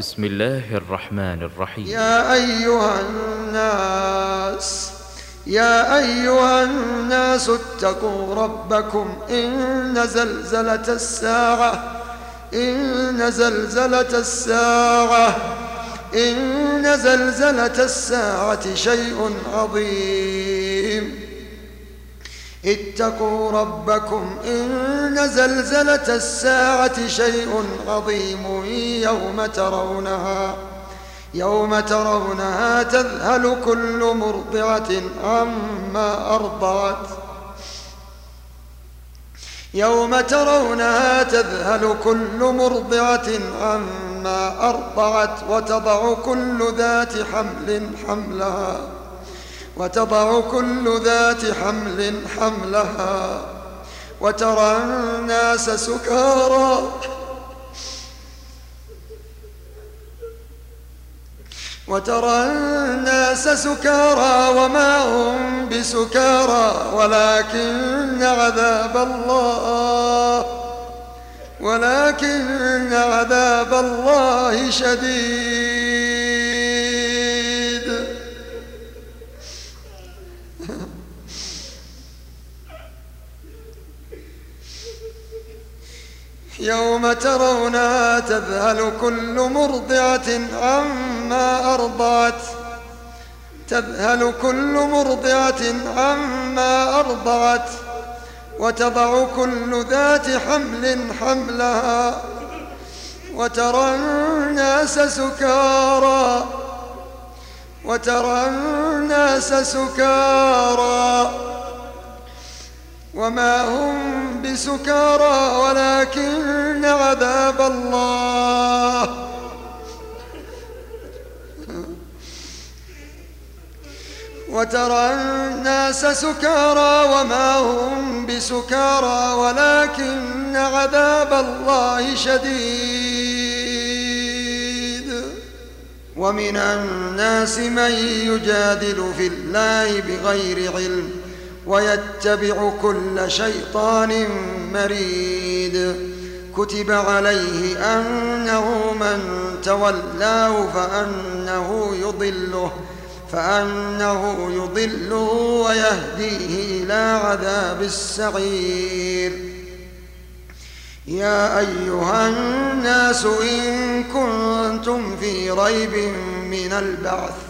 بسم الله الرحمن الرحيم. يا أيها الناس يا أيها الناس اتقوا ربكم. إن زلزلة الساعة إن زلزلة الساعة إن زلزلة الساعة شيء عظيم. اتقوا ربكم إن زلزلة الساعة شيء عظيم يوم ترونها يوم ترونها تذهل كل مرضعة عما أرضعت. يوم ترونها تذهل كل مرضعة عما أرضعت وتضع كل ذات حمل حملها. وتضع كل ذات حمل حملها وترى الناس سكارى. وترى الناس سكارى وما هم بسكارى ولكن عذاب الله ولكن عذاب الله شديد. يوم ترونها تذهل كل مرضعة عما أرضعت. تذهل كل مرضعة عما أرضعت. وتضع كل ذات حمل حملها. وترى الناس سكارى. وترى الناس سكارى. وما هم بسكارى ولكن عذاب الله. وترى الناس سكارى وما هم بسكارى ولكن عذاب الله شديد. ومن الناس من يجادل في الله بغير علم. ويتبع كل شيطان مريد. كتب عليه أنه من تولاه فأنه يضله فأنه يضله ويهديه إلى عذاب السعير. يا أيها الناس إن كنتم في ريب من البعث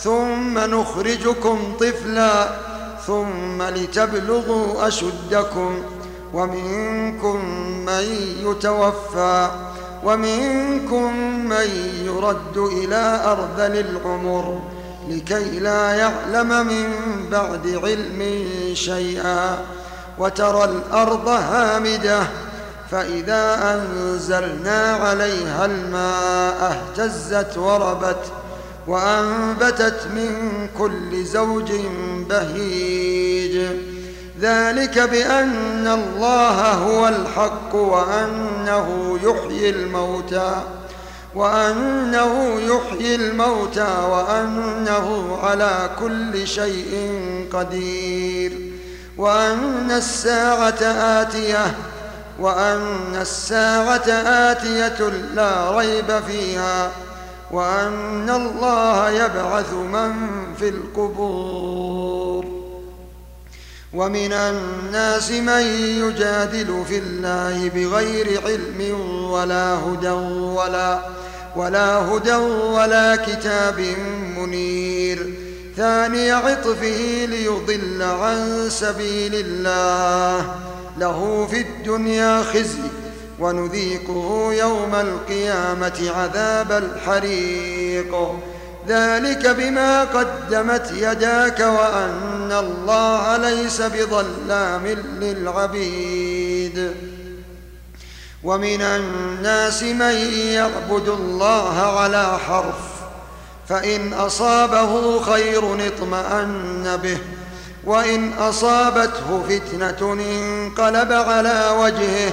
ثم نخرجكم طفلا ثم لتبلغوا أشدكم ومنكم من يتوفى ومنكم من يرد إلى أرذل العمر لكي لا يعلم من بعد علم شيئا وترى الأرض هامدة فإذا أنزلنا عليها الماء اهتزت وربت وأنبتت من كل زوج بهيج. ذلك بأن الله هو الحق وأنه يحيي الموتى وأنه يحيي الموتى وأنه على كل شيء قدير. وأن الساعة آتية وأن الساعة آتية لا ريب فيها. وأن الله يبعث من في القبور. ومن الناس من يجادل في الله بغير علم ولا هدى ولا ولا هدى ولا كتاب منير. ثاني عطفه ليضل عن سبيل الله. له في الدنيا خزي ونذيقه يوم القيامة عذاب الحريق. ذلك بما قدمت يداك وأن الله ليس بظلام للعبيد. ومن الناس من يعبد الله على حرف فإن أصابه خير اطمأن به وإن أصابته فتنة انقلب على وجهه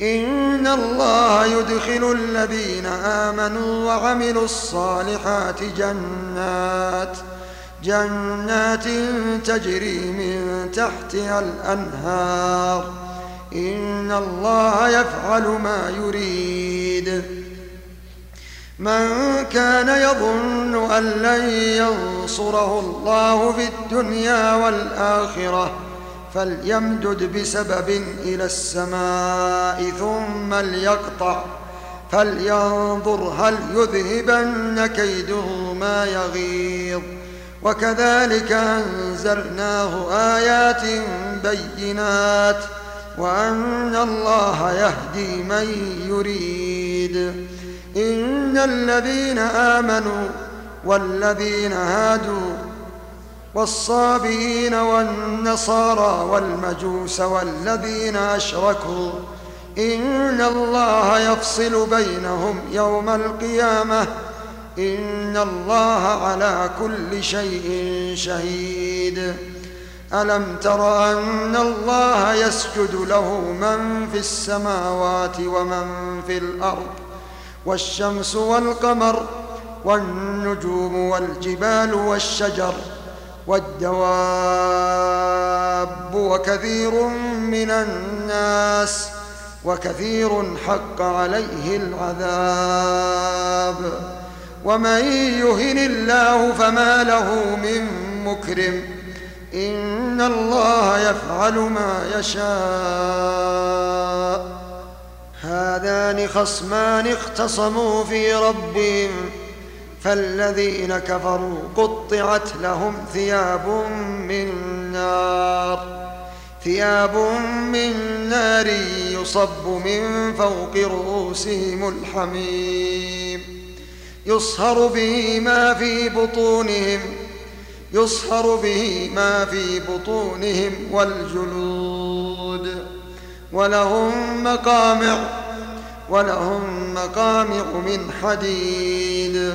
إن الله يدخل الذين آمنوا وعملوا الصالحات جنات جنات تجري من تحتها الأنهار. إن الله يفعل ما يريد. من كان يظن أن لن ينصره الله في الدنيا والآخرة فليمدد بسبب إلى السماء ثم ليقطع فلينظر هل يذهبن كيده ما يغيظ. وكذلك أنزلناه آيات بينات وأن الله يهدي من يريد. إن الذين آمنوا والذين هادوا والصابئين والنصارى والمجوس والذين أشركوا إن الله يفصل بينهم يوم القيامة إن الله على كل شيء شهيد. ألم تر أن الله يسجد له من في السماوات ومن في الأرض والشمس والقمر والنجوم والجبال والشجر والدواب وكثير من الناس وكثير حق عليه العذاب. ومن يهن الله فما له من مكرم. إن الله يفعل ما يشاء. هذان خصمان اختصموا في ربهم. فالذين كفروا قطعت لهم ثياب من نار. ثياب من نار يصب من فوق رؤوسهم الحميم. يصهر به ما في بطونهم يصهر به ما في بطونهم والجلود. ولهم مقامع ولهم مقامع من حديد.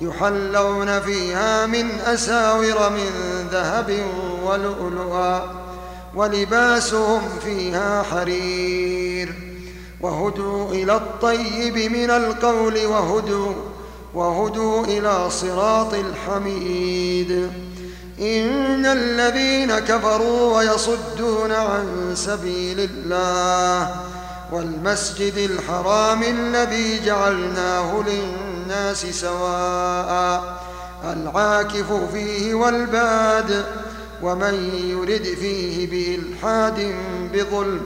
يحلون فيها من أساور من ذهب ولؤلؤا ولباسهم فيها حرير. وهدوا إلى الطيب من القول وهدوا وهدوا إلى صراط الحميد. إن الذين كفروا ويصدون عن سبيل الله والمسجد الحرام الذي جعلناه للناس سواء العاكف فيه والباد ومن يرد فيه بإلحاد بظلم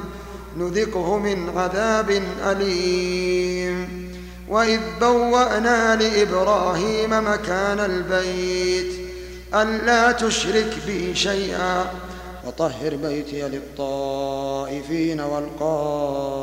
نذقه من عذاب أليم. وإذ بوأنا لإبراهيم مكان البيت ألا تشرك بي شيئا. وطهر بيتي للطائفين والقائمين.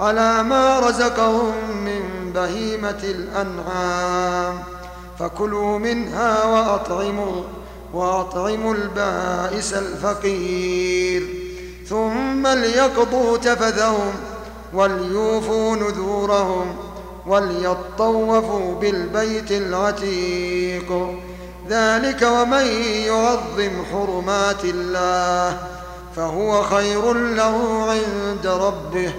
على ما رزقهم من بهيمة الأنعام. فكلوا منها وأطعموا وأطعموا البائس الفقير. ثم ليقضوا تفثهم وليوفوا نذورهم وليطوفوا بالبيت العتيق. ذلك ومن يعظم حرمات الله فهو خير له عند ربه.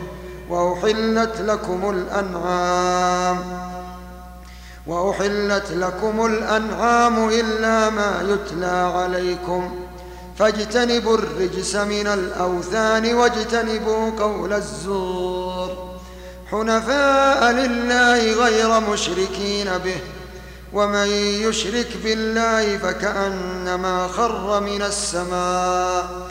وأحلت لكم الأنعام وأحلت لكم الأنعام إلا ما يتلى عليكم فاجتنبوا الرجس من الأوثان واجتنبوا قول الزور حنفاء لله غير مشركين به ومن يشرك بالله فكأنما خر من السماء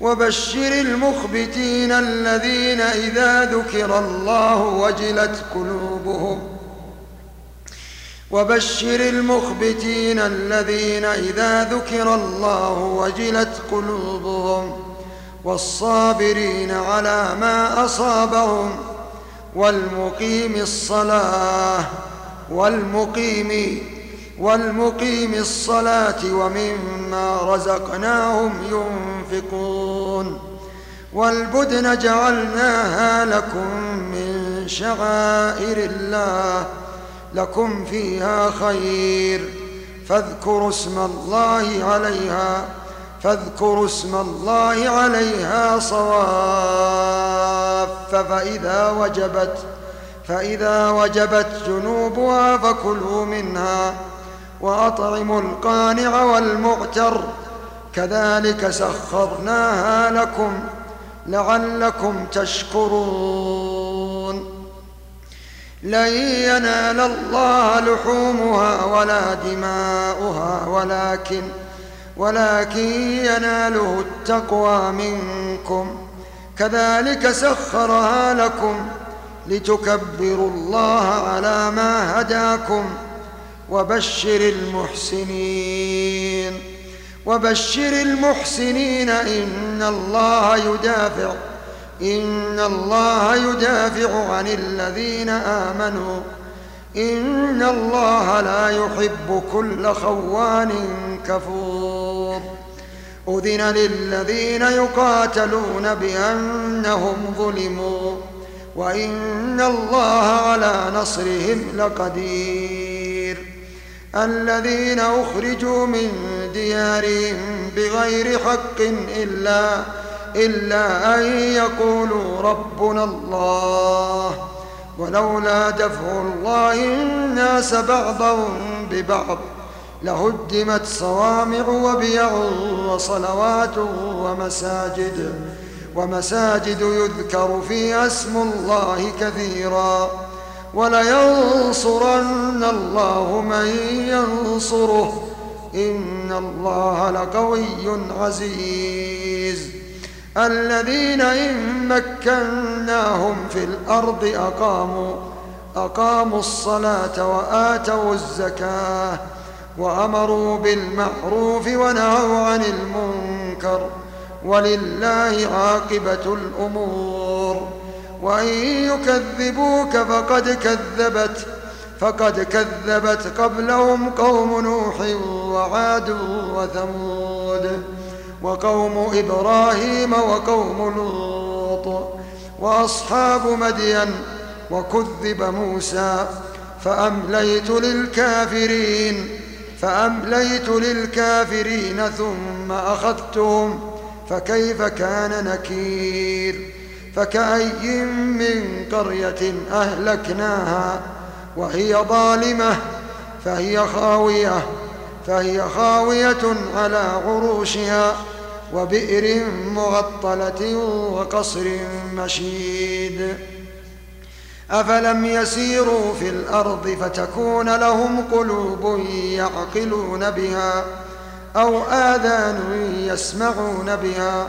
وبشر المخبتين الذين إذا ذكر الله وجلت قلوبهم. وبشر المخبتين الذين إذا ذكر الله وجلت قلوبهم والصابرين على ما أصابهم والمقيم الصلاة والمقيم والمقيم الصلاة ومما رزقناهم ينفقون والبدن جعلناها لكم من شعائر الله لكم فيها خير. فاذكروا اسم الله عليها فاذكروا اسم الله عليها صواف فإذا وجبت فإذا وجبت جنوبها فكلوا منها. وأطعموا القانع والمعتر كذلك سخرناها لكم لعلكم تشكرون. لن ينال الله لحومها ولا دماؤها ولكن ولكن يناله التقوى منكم. كذلك سخرها لكم لتكبروا الله على ما هداكم. وبشر المحسنين. وبشر المحسنين إن الله يدافع إن الله يدافع عن الذين آمنوا. إن الله لا يحب كل خوان كفور. أذن للذين يقاتلون بأنهم ظلموا وإن الله على نصرهم لقدير. الذين أخرجوا من ديارهم بغير حق إلا إلا أن يقولوا ربنا الله. ولولا دفع الله الناس بعضهم ببعض لهدمت صوامع وبيع وصلوات ومساجد ومساجد يذكر فيها اسم الله كثيرا. ولينصرن الله من ينصره. إن الله لقوي عزيز. الذين إن مكناهم في الأرض أقاموا أقاموا الصلاة وآتوا الزكاة وأمروا بالمعروف ونهوا عن المنكر. ولله عاقبة الأمور. وإن يكذبوك فقد كذبت فقد كذبت قبلهم قوم نوح وعاد وثمود وقوم إبراهيم وقوم لوط وأصحاب مدين وكذب موسى فأمليت للكافرين فأمليت للكافرين ثم أخذتهم فكيف كان نكير؟ فكأي من قرية أهلكناها وهي ظالمة فهي خاوية فهي خاوية على عروشها وبئر مغطلة وقصر مشيد. أفلم يسيروا في الأرض فتكون لهم قلوب يعقلون بها أو آذان يسمعون بها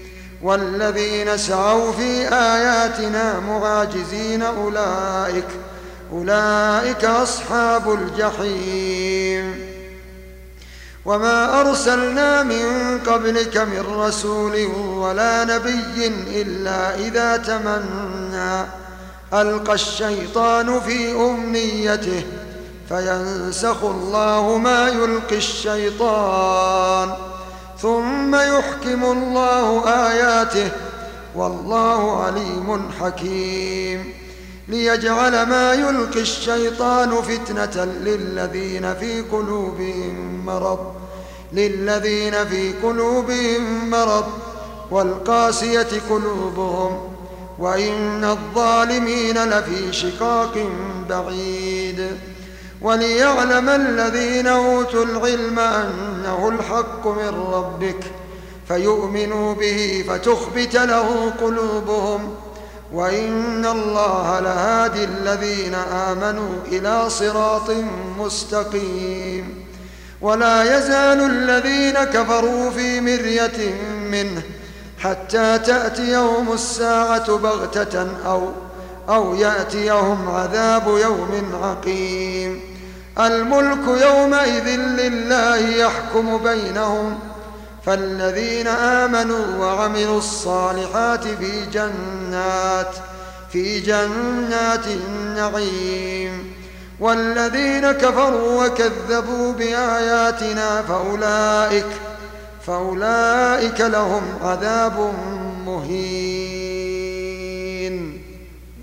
والذين سعوا في آياتنا معاجزين أولئك أولئك أصحاب الجحيم. وما أرسلنا من قبلك من رسول ولا نبي إلا إذا تمنى ألقى الشيطان في أمنيته فينسخ الله ما يلقي الشيطان ثم يحكم الله آياته والله عليم حكيم. ليجعل ما يلقي الشيطان فتنة للذين في قلوبهم مرض للذين في قلوبهم مرض والقاسية قلوبهم وإن الظالمين لفي شقاق بعيد. وليعلم الذين أوتوا العلم أنه الحق من ربك فيؤمنوا به فتخبت له قلوبهم وإن الله لهادي الذين آمنوا إلى صراط مستقيم ولا يزال الذين كفروا في مرية منه حتى تأتيهم الساعة بغتة أو أو يأتيهم عذاب يوم عقيم. الملك يومئذ لله يحكم بينهم. فالذين آمنوا وعملوا الصالحات في جنات في جنات النعيم. والذين كفروا وكذبوا بآياتنا فأولئك فأولئك لهم عذاب مهين.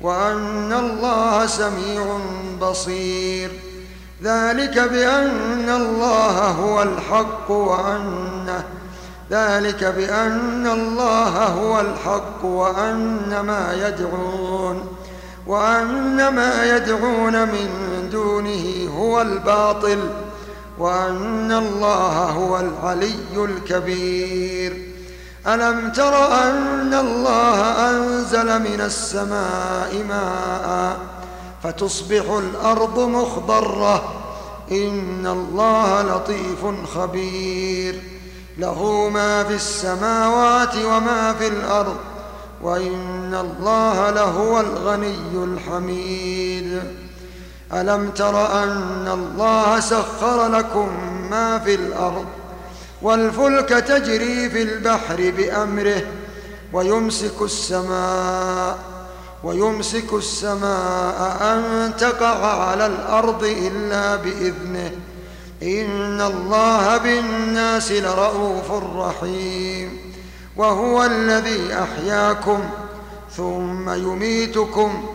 وأن الله سميع بصير. ذلك بأن الله هو الحق وأنه ذلك بأن الله هو الحق وأن ما يدعون وأن ما يدعون من دونه هو الباطل وأن الله هو العلي الكبير. ألم تر أن الله أنزل من السماء ماء فتصبح الأرض مخضرة؟ إن الله لطيف خبير. له ما في السماوات وما في الأرض وإن الله لهو الغني الحميد. ألم تر أن الله سخر لكم ما في الأرض؟ والفلك تجري في البحر بأمره ويمسك السماء ويمسك السماء أن تقع على الأرض إلا بإذنه. إن الله بالناس لرؤوف رحيم. وهو الذي أحياكم ثم يميتكم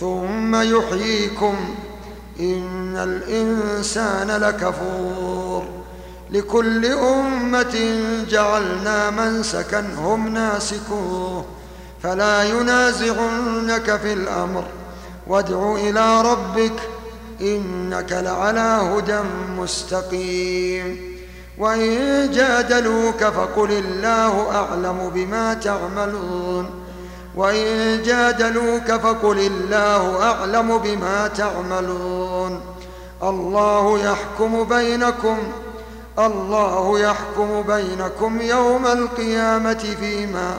ثم يحييكم. إن الإنسان لكفور. لكل أمة جعلنا منسكا هم ناسكوه فلا ينازعنك في الأمر. وادع إلى ربك إنك لعلى هدى مستقيم. وإن جادلوك فقل الله أعلم بما تعملون. وإن جادلوك فقل الله أعلم بما تعملون. الله يحكم بينكم الله يحكم بينكم يوم القيامة فيما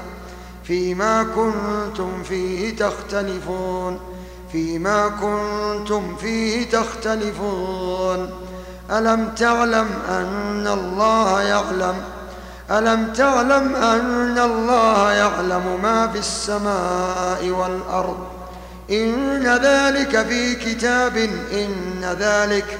فيما كنتم فيه تختلفون فيما كنتم فيه تختلفون. ألم تعلم أن الله يعلم ألم تعلم أن الله يعلم ما في السماء والأرض؟ إن ذلك في كتاب إن ذلك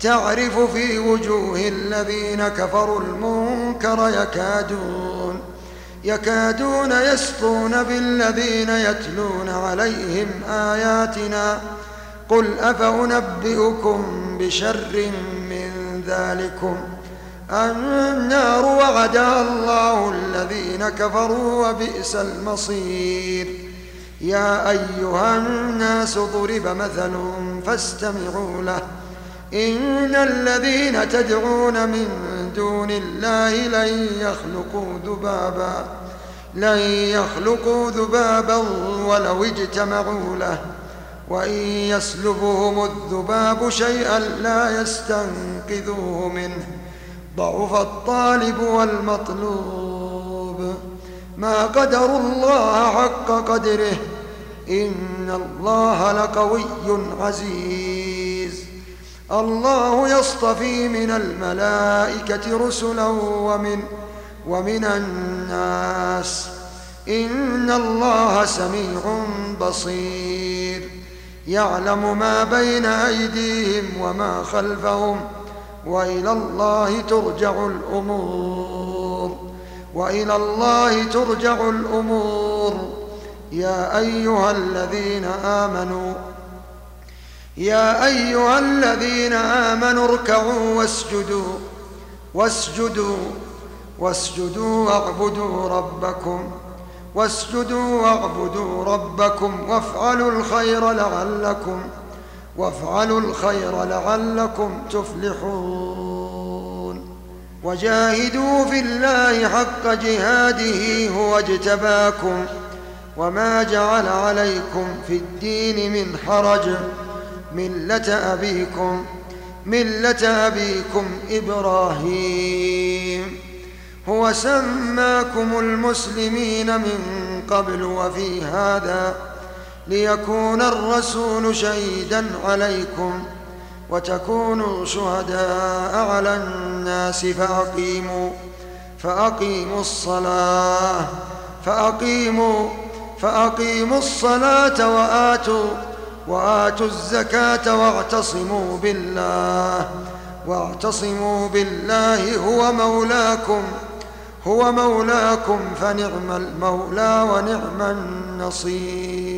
تعرف في وجوه الذين كفروا المنكر يكادون يكادون يسطون بالذين يتلون عليهم آياتنا. قل أفأنبئكم بشر من ذلكم؟ النار وعدها الله الذين كفروا وبئس المصير. يا أيها الناس ضرب مثل فاستمعوا له. إن الذين تدعون من دون الله لن يخلقوا ذبابا لن يخلقوا ذبابا ولو اجتمعوا له. وإن يسلبهم الذباب شيئا لا يستنقذوه منه. ضعف الطالب والمطلوب. ما قدروا الله حق قدره. إن الله لقوي عزيز. الله يصطفي من الملائكة رسلا ومن ومن الناس. إن الله سميع بصير. يعلم ما بين أيديهم وما خلفهم وإلى الله ترجع الأمور. وإلى الله ترجع الأمور. يا أيها الذين آمنوا يا أيها الذين آمنوا اركعوا واسجدوا واسجدوا واسجدوا واعبدوا ربكم واسجدوا واعبدوا ربكم وافعلوا الخير لعلكم وافعلوا الخير لعلكم تفلحون. وجاهدوا في الله حق جهاده هو اجتباكم وما جعل عليكم في الدين من حرج. ملة أبيكم ملة أبيكم إبراهيم. هو سماكم المسلمين من قبل وفي هذا ليكون الرسول شهيدا عليكم وتكونوا شهداء على الناس فأقيموا فأقيموا الصلاة فأقيموا فأقيموا الصلاة وآتوا وآتوا الزكاة واعتصموا بالله. واعتصموا بالله هو مولاكم هو مولاكم فنعم المولى ونعم النصير.